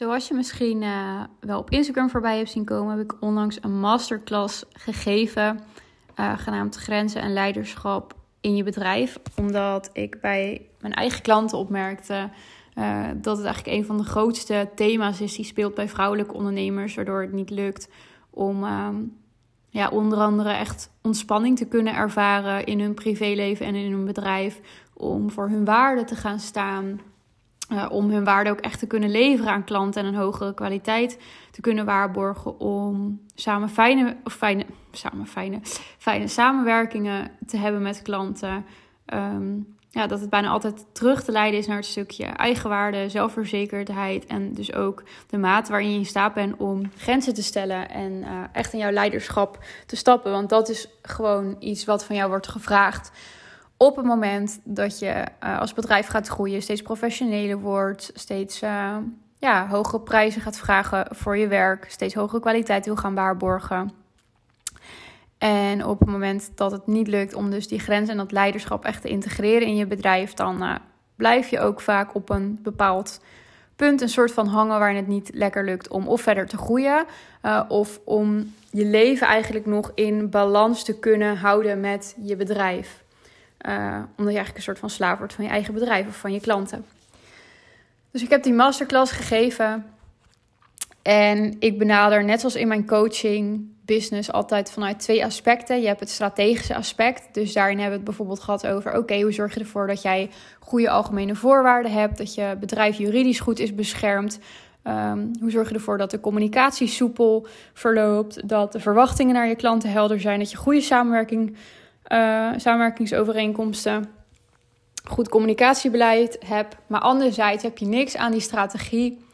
Zoals je misschien uh, wel op Instagram voorbij hebt zien komen, heb ik onlangs een masterclass gegeven, uh, genaamd Grenzen en Leiderschap in je bedrijf. Omdat ik bij mijn eigen klanten opmerkte uh, dat het eigenlijk een van de grootste thema's is die speelt bij vrouwelijke ondernemers, waardoor het niet lukt om ja, onder andere echt ontspanning te kunnen ervaren in hun privéleven en in hun bedrijf, om voor hun waarde te gaan staan uh, om hun waarde ook echt te kunnen leveren aan klanten en een hogere kwaliteit te kunnen waarborgen. Om samen fijne, of fijne, samen fijne, fijne samenwerkingen te hebben met klanten. Um, ja, dat het bijna altijd terug te leiden is naar het stukje eigenwaarde, zelfverzekerdheid en dus ook de mate waarin je in staat bent om grenzen te stellen en uh, echt in jouw leiderschap te stappen. Want dat is gewoon iets wat van jou wordt gevraagd op het moment dat je uh, als bedrijf gaat groeien, steeds professioneler wordt, steeds uh, ja, hogere prijzen gaat vragen voor je werk, steeds hogere kwaliteit wil gaan waarborgen. En op het moment dat het niet lukt om dus die grens en dat leiderschap echt te integreren in je bedrijf, dan uh, blijf je ook vaak op een bepaald punt een soort van hangen waarin het niet lekker lukt om of verder te groeien of om je leven eigenlijk nog in balans te kunnen houden met je bedrijf. Uh, omdat je eigenlijk een soort van slaaf wordt van je eigen bedrijf of van je klanten. Dus ik heb die masterclass gegeven. En ik benader, net zoals in mijn coaching business, altijd vanuit twee aspecten. Je hebt het strategische aspect. Dus daarin hebben we het bijvoorbeeld gehad over: oké, hoe zorg je ervoor dat jij goede algemene voorwaarden hebt? Dat je bedrijf juridisch goed is beschermd. Um, hoe zorg je ervoor dat de communicatie soepel verloopt? Dat de verwachtingen naar je klanten helder zijn? Dat je goede samenwerking uh, samenwerkingsovereenkomsten, goed communicatiebeleid hebt. Maar anderzijds heb je niks aan die strategie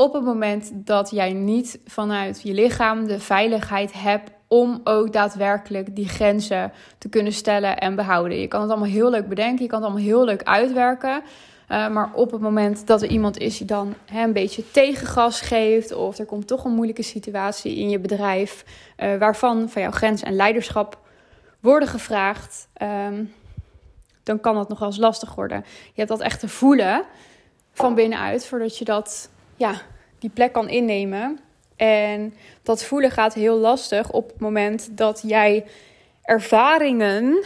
op het moment dat jij niet vanuit je lichaam de veiligheid hebt om ook daadwerkelijk die grenzen te kunnen stellen en behouden. Je kan het allemaal heel leuk bedenken, je kan het allemaal heel leuk uitwerken. Uh, maar op het moment dat er iemand is die dan hè, een beetje tegengas geeft, of er komt toch een moeilijke situatie in je bedrijf, uh, waarvan van jouw grens en leiderschap worden gevraagd, ehm, dan kan dat nog wel eens lastig worden. Je hebt dat echt te voelen van binnenuit, voordat je dat, ja, die plek kan innemen. En dat voelen gaat heel lastig op het moment dat jij ervaringen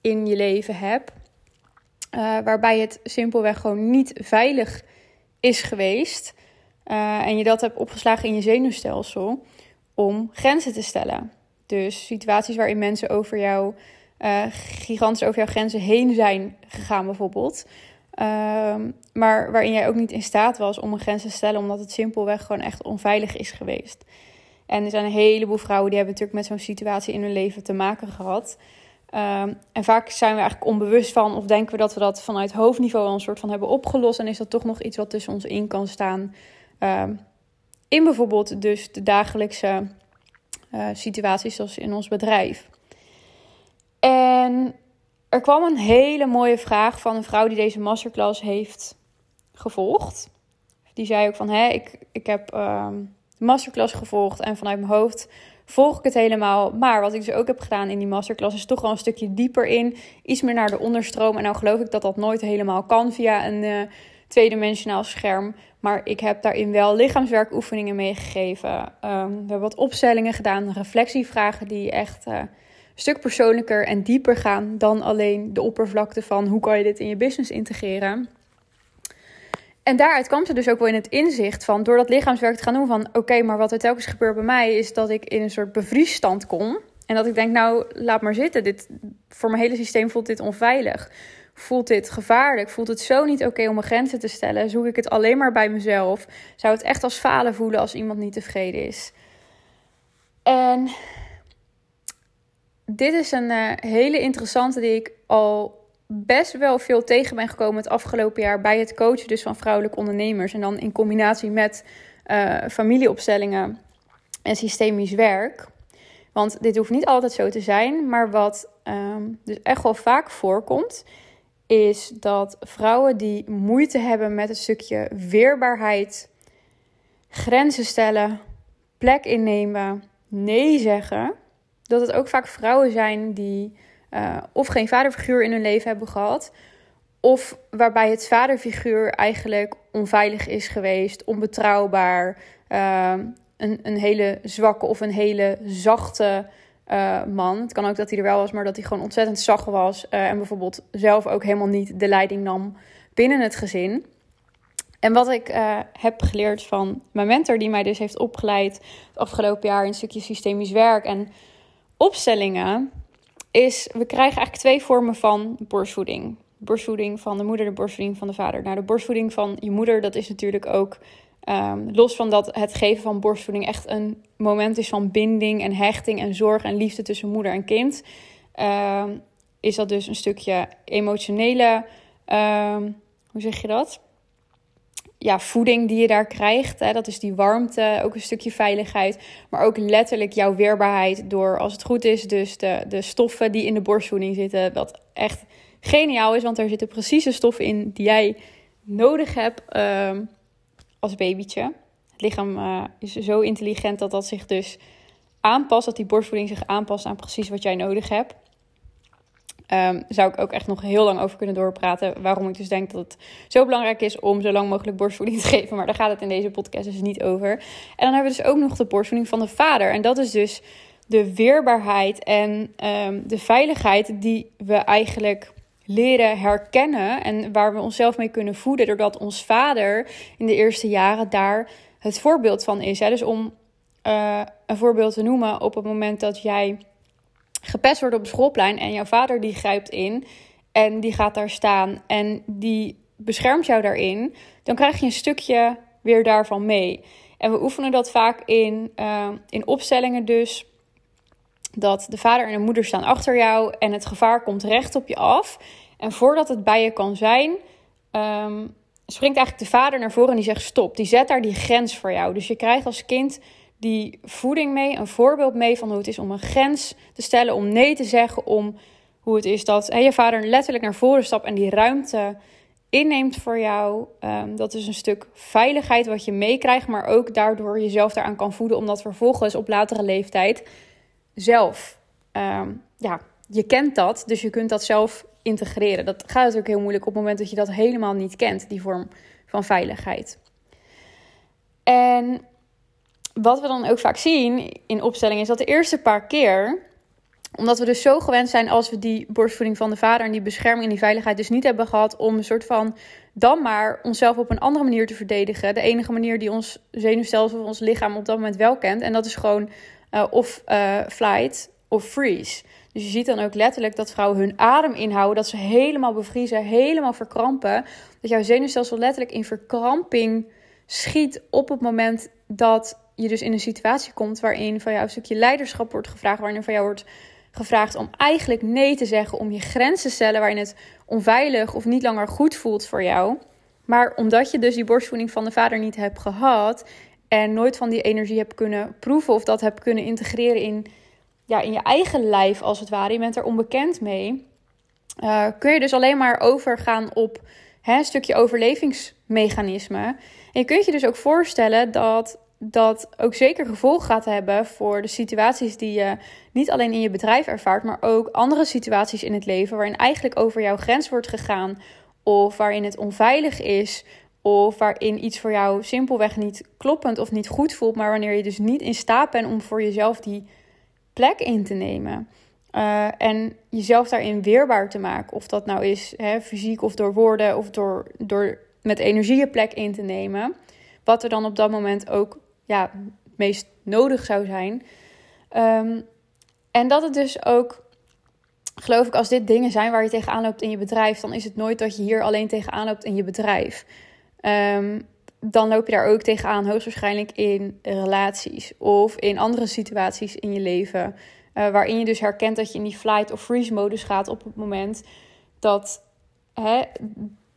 in je leven hebt, uh, waarbij het simpelweg gewoon niet veilig is geweest. Uh, en je dat hebt opgeslagen in je zenuwstelsel om grenzen te stellen. Dus situaties waarin mensen over jou, uh, gigantisch over jouw grenzen heen zijn gegaan, bijvoorbeeld. Um, maar waarin jij ook niet in staat was om een grens te stellen, omdat het simpelweg gewoon echt onveilig is geweest. En er zijn een heleboel vrouwen die hebben natuurlijk met zo'n situatie in hun leven te maken gehad. Um, en vaak zijn we eigenlijk onbewust van, of denken we dat we dat vanuit hoofdniveau een soort van hebben opgelost. En is dat toch nog iets wat tussen ons in kan staan. Um, in bijvoorbeeld dus de dagelijkse uh, situaties zoals in ons bedrijf. En er kwam een hele mooie vraag van een vrouw die deze masterclass heeft gevolgd. Die zei ook van, hé, ik, ik heb uh, de masterclass gevolgd en vanuit mijn hoofd volg ik het helemaal. Maar wat ik dus ook heb gedaan in die masterclass is toch wel een stukje dieper in. Iets meer naar de onderstroom. En nou geloof ik dat dat nooit helemaal kan via een uh, tweedimensionaal scherm. Maar ik heb daarin wel lichaamswerkoefeningen meegegeven. Um, we hebben wat opstellingen gedaan, reflectievragen die echt uh, een stuk persoonlijker en dieper gaan dan alleen de oppervlakte van hoe kan je dit in je business integreren. En daaruit kwam ze dus ook wel in het inzicht van door dat lichaamswerk te gaan doen van oké, maar wat er telkens gebeurt bij mij is dat ik in een soort bevriesstand kom. En dat ik denk, nou, laat maar zitten. Dit, voor mijn hele systeem voelt dit onveilig voelt dit gevaarlijk? Voelt het zo niet oké om mijn grenzen te stellen? Zoek ik het alleen maar bij mezelf? Zou het echt als falen voelen als iemand niet tevreden is? En dit is een uh, hele interessante die ik al best wel veel tegen ben gekomen het afgelopen jaar bij het coachen dus van vrouwelijke ondernemers. En dan in combinatie met uh, familieopstellingen en systemisch werk. Want dit hoeft niet altijd zo te zijn, maar wat um, dus echt wel vaak voorkomt, is dat vrouwen die moeite hebben met een stukje weerbaarheid, grenzen stellen, plek innemen, nee zeggen, dat het ook vaak vrouwen zijn die uh, of geen vaderfiguur in hun leven hebben gehad, Of waarbij het vaderfiguur eigenlijk onveilig is geweest, onbetrouwbaar, uh, een, een hele zwakke of een hele zachte uh, man. Het kan ook dat hij er wel was, maar dat hij gewoon ontzettend zacht was. Uh, en bijvoorbeeld zelf ook helemaal niet de leiding nam binnen het gezin. En wat ik uh, heb geleerd van mijn mentor, die mij dus heeft opgeleid het afgelopen jaar in een stukje systemisch werk en opstellingen, is we krijgen eigenlijk twee vormen van borstvoeding. Borstvoeding van de moeder, de borstvoeding van de vader. Nou, de borstvoeding van je moeder, dat is natuurlijk ook um, los van dat het geven van borstvoeding echt een moment is van binding en hechting en zorg en liefde tussen moeder en kind. Um, is dat dus een stukje emotionele, um, hoe zeg je dat? ja, voeding die je daar krijgt. Hè, dat is die warmte, ook een stukje veiligheid. Maar ook letterlijk jouw weerbaarheid door, als het goed is, dus de, de stoffen die in de borstvoeding zitten. Wat echt geniaal is, want er zitten precies de stoffen in die jij nodig hebt als babytje. Het lichaam uh, is zo intelligent dat dat zich dus aanpast, dat die borstvoeding zich aanpast aan precies wat jij nodig hebt. Um, zou ik ook echt nog heel lang over kunnen doorpraten. Waarom ik dus denk dat het zo belangrijk is om zo lang mogelijk borstvoeding te geven. Maar daar gaat het in deze podcast dus niet over. En dan hebben we dus ook nog de borstvoeding van de vader. En dat is dus de weerbaarheid en um, de veiligheid die we eigenlijk leren herkennen. En waar we onszelf mee kunnen voeden. Doordat ons vader in de eerste jaren daar het voorbeeld van is. Dus om uh, een voorbeeld te noemen, op het moment dat jij gepest wordt op het schoolplein en jouw vader die grijpt in en die gaat daar staan en die beschermt jou daarin, dan krijg je een stukje weer daarvan mee. En we oefenen dat vaak in, uh, in opstellingen dus. Dat de vader en de moeder staan achter jou en het gevaar komt recht op je af. En voordat het bij je kan zijn, um, springt eigenlijk de vader naar voren en die zegt stop. Die zet daar die grens voor jou. Dus je krijgt als kind die voeding mee, een voorbeeld mee van hoe het is om een grens te stellen, om nee te zeggen, om hoe het is dat hè, je vader letterlijk naar voren stapt en die ruimte inneemt voor jou. Um, dat is een stuk veiligheid wat je meekrijgt, maar ook daardoor jezelf daaraan kan voeden, omdat vervolgens op latere leeftijd zelf, um, ja, je kent dat, dus je kunt dat zelf integreren. Dat gaat natuurlijk heel moeilijk op het moment dat je dat helemaal niet kent, die vorm van veiligheid. En wat we dan ook vaak zien in opstellingen is dat de eerste paar keer, omdat we dus zo gewend zijn als we die borstvoeding van de vader en die bescherming en die veiligheid dus niet hebben gehad om een soort van dan maar onszelf op een andere manier te verdedigen. De enige manier die ons zenuwstelsel of ons lichaam op dat moment wel kent. En dat is gewoon uh, of uh, flight of freeze. Dus je ziet dan ook letterlijk dat vrouwen hun adem inhouden, dat ze helemaal bevriezen, helemaal verkrampen. Dat jouw zenuwstelsel letterlijk in verkramping schiet op het moment dat je dus in een situatie komt waarin van jou een stukje leiderschap wordt gevraagd, waarin van jou wordt gevraagd om eigenlijk nee te zeggen, om je grenzen te stellen waarin het onveilig of niet langer goed voelt voor jou. Maar omdat je dus die borstvoeding van de vader niet hebt gehad en nooit van die energie hebt kunnen proeven of dat hebt kunnen integreren in, ja, in je eigen lijf als het ware, je bent er onbekend mee, uh, kun je dus alleen maar overgaan op hè, een stukje overlevingsmechanisme. En je kunt je dus ook voorstellen dat dat ook zeker gevolg gaat hebben voor de situaties die je niet alleen in je bedrijf ervaart, maar ook andere situaties in het leven waarin eigenlijk over jouw grens wordt gegaan, of waarin het onveilig is, of waarin iets voor jou simpelweg niet kloppend of niet goed voelt, maar wanneer je dus niet in staat bent om voor jezelf die plek in te nemen. Uh, en jezelf daarin weerbaar te maken. Of dat nou is hè, fysiek of door woorden of door, door met energie je plek in te nemen. Wat er dan op dat moment ook ja, het meest nodig zou zijn. Um, en dat het dus ook, geloof ik, als dit dingen zijn waar je tegenaan loopt in je bedrijf, dan is het nooit dat je hier alleen tegenaan loopt in je bedrijf. Um, dan loop je daar ook tegenaan, hoogstwaarschijnlijk in relaties of in andere situaties in je leven. Uh, waarin je dus herkent dat je in die flight of freeze modus gaat op het moment dat, hè,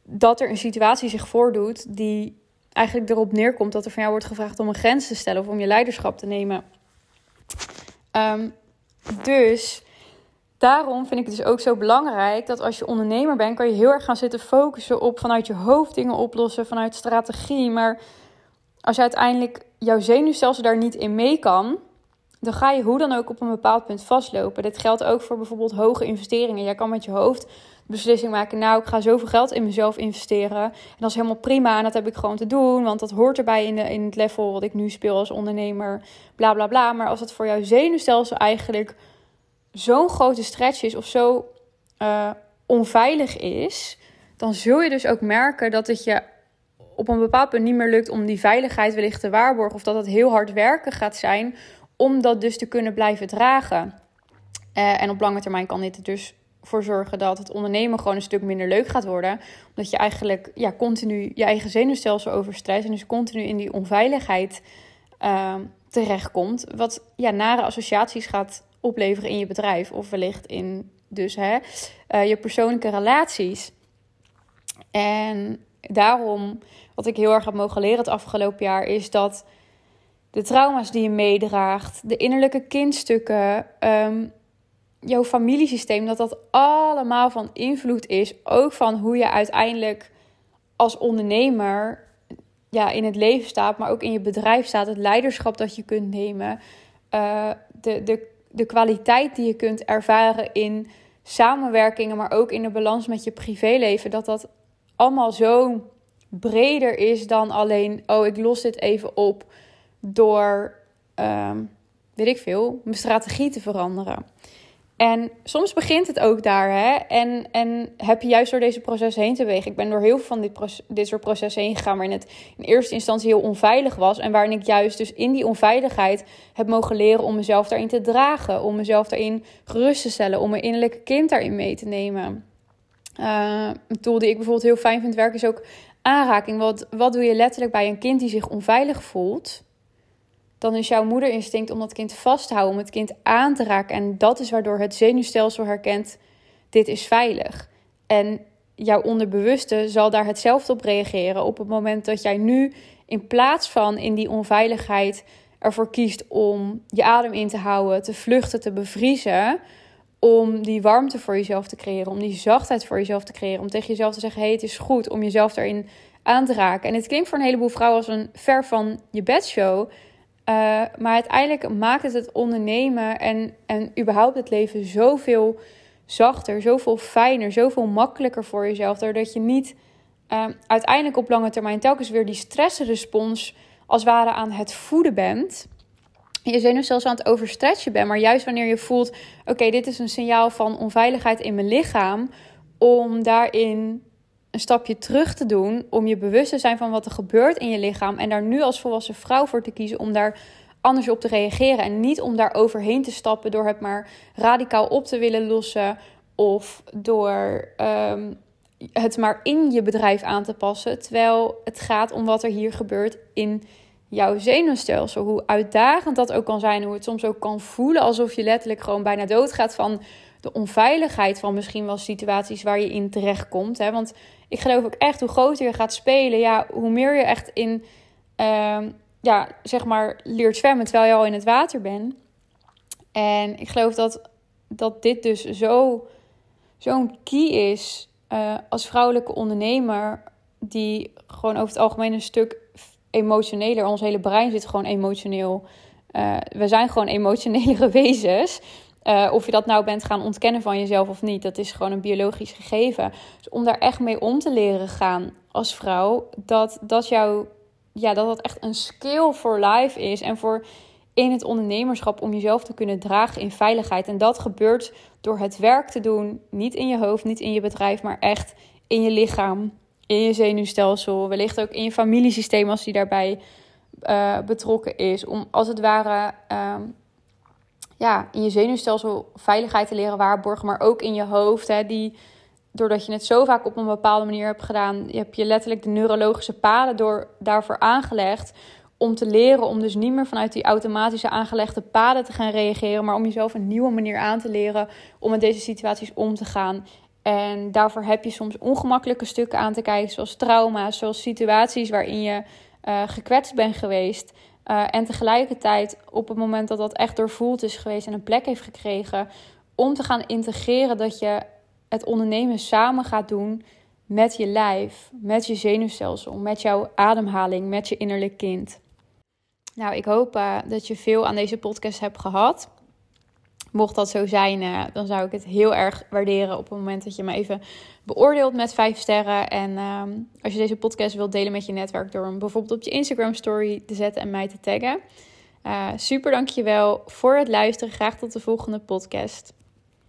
dat er een situatie zich voordoet die eigenlijk erop neerkomt dat er van jou wordt gevraagd om een grens te stellen of om je leiderschap te nemen. Um, dus daarom vind ik het dus ook zo belangrijk dat als je ondernemer bent, kan je heel erg gaan zitten focussen op vanuit je hoofd dingen oplossen, vanuit strategie. Maar als je uiteindelijk jouw zenuwstelsel daar niet in mee kan, dan ga je hoe dan ook op een bepaald punt vastlopen. Dit geldt ook voor bijvoorbeeld hoge investeringen. Jij kan met je hoofd beslissing maken. Nou, ik ga zoveel geld in mezelf investeren. En dat is helemaal prima. En dat heb ik gewoon te doen. Want dat hoort erbij in, de, in het level wat ik nu speel als ondernemer. Bla bla bla. Maar als het voor jouw zenuwstelsel eigenlijk zo'n grote stretch is of zo uh, onveilig is, dan zul je dus ook merken dat het je op een bepaald punt niet meer lukt om die veiligheid wellicht te waarborgen. Of dat het heel hard werken gaat zijn om dat dus te kunnen blijven dragen. Uh, en op lange termijn kan dit er dus voor zorgen dat het ondernemen gewoon een stuk minder leuk gaat worden. Omdat je eigenlijk ja, continu je eigen zenuwstelsel overstrijdt. En dus continu in die onveiligheid uh, terechtkomt. Wat ja, nare associaties gaat opleveren in je bedrijf. Of wellicht in dus hè, uh, je persoonlijke relaties. En daarom, wat ik heel erg heb mogen leren het afgelopen jaar, is dat de trauma's die je meedraagt, de innerlijke kindstukken, um, jouw familiesysteem, dat dat allemaal van invloed is. Ook van hoe je uiteindelijk als ondernemer ja, in het leven staat, maar ook in je bedrijf staat. Het leiderschap dat je kunt nemen. Uh, de, de, de kwaliteit die je kunt ervaren in samenwerkingen, maar ook in de balans met je privéleven. Dat dat allemaal zo breder is dan alleen, oh, ik los dit even op door, um, weet ik veel, mijn strategie te veranderen. En soms begint het ook daar. Hè? En, en heb je juist door deze proces heen te wegen. Ik ben door heel veel van dit, dit soort processen heen gegaan. Waarin het in eerste instantie heel onveilig was. En waarin ik juist dus in die onveiligheid heb mogen leren om mezelf daarin te dragen. Om mezelf daarin gerust te stellen. Om mijn innerlijke kind daarin mee te nemen. Uh, een tool die ik bijvoorbeeld heel fijn vind werken is ook aanraking. Wat, wat doe je letterlijk bij een kind die zich onveilig voelt? Dan is jouw moederinstinct om dat kind vast te houden, om het kind aan te raken. En dat is waardoor het zenuwstelsel herkent: dit is veilig. En jouw onderbewuste zal daar hetzelfde op reageren. Op het moment dat jij nu in plaats van in die onveiligheid ervoor kiest om je adem in te houden, te vluchten, te bevriezen. Om die warmte voor jezelf te creëren, om die zachtheid voor jezelf te creëren. Om tegen jezelf te zeggen: hé, hey, het is goed om jezelf daarin aan te raken. En het klinkt voor een heleboel vrouwen als een ver van je bedshow. Uh, maar uiteindelijk maakt het het ondernemen en, en überhaupt het leven zoveel zachter, zoveel fijner, zoveel makkelijker voor jezelf. Doordat je niet uh, uiteindelijk op lange termijn telkens weer die stressrespons als ware aan het voeden bent. Je zenuwstelsel aan het overstretchen bent. Maar juist wanneer je voelt: oké, dit is een signaal van onveiligheid in mijn lichaam. Om daarin een stapje terug te doen om je bewust te zijn van wat er gebeurt in je lichaam en daar nu als volwassen vrouw voor te kiezen om daar anders op te reageren en niet om daar overheen te stappen door het maar radicaal op te willen lossen of door um, het maar in je bedrijf aan te passen, terwijl het gaat om wat er hier gebeurt in jouw zenuwstelsel. Hoe uitdagend dat ook kan zijn, hoe het soms ook kan voelen alsof je letterlijk gewoon bijna doodgaat van de onveiligheid van misschien wel situaties waar je in terechtkomt. Hè? Want ik geloof ook echt, hoe groter je gaat spelen, ja, hoe meer je echt in, uh, ja, zeg maar, leert zwemmen terwijl je al in het water bent. En ik geloof dat, dat dit dus zo, zo'n key is uh, als vrouwelijke ondernemer, die gewoon over het algemeen een stuk emotioneler, ons hele brein zit gewoon emotioneel. Uh, we zijn gewoon emotionelere wezens. Uh, of je dat nou bent gaan ontkennen van jezelf of niet, dat is gewoon een biologisch gegeven. Dus om daar echt mee om te leren gaan als vrouw, dat dat jou, ja, dat dat echt een skill for life is en voor in het ondernemerschap om jezelf te kunnen dragen in veiligheid. En dat gebeurt door het werk te doen, niet in je hoofd, niet in je bedrijf, maar echt in je lichaam, in je zenuwstelsel, wellicht ook in je familiesysteem als die daarbij uh, betrokken is. Om als het ware. Uh, ja, in je zenuwstelsel veiligheid te leren waarborgen, maar ook in je hoofd. Hè, die, doordat je het zo vaak op een bepaalde manier hebt gedaan, je hebt je letterlijk de neurologische paden door, daarvoor aangelegd. Om te leren om dus niet meer vanuit die automatische aangelegde paden te gaan reageren, maar om jezelf een nieuwe manier aan te leren om met deze situaties om te gaan. En daarvoor heb je soms ongemakkelijke stukken aan te kijken, zoals trauma's, zoals situaties waarin je uh, gekwetst bent geweest. Uh, en tegelijkertijd, op het moment dat dat echt doorvoeld is geweest en een plek heeft gekregen, om te gaan integreren dat je het ondernemen samen gaat doen met je lijf, met je zenuwstelsel, met jouw ademhaling, met je innerlijk kind. Nou, ik hoop dat je veel aan deze podcast hebt gehad. Mocht dat zo zijn, dan zou ik het heel erg waarderen op het moment dat je me even beoordeelt met vijf sterren. En ehm, als je deze podcast wilt delen met je netwerk door hem bijvoorbeeld op je Instagram story te zetten en mij te taggen. Uh, super dankjewel voor het luisteren. Graag tot de volgende podcast.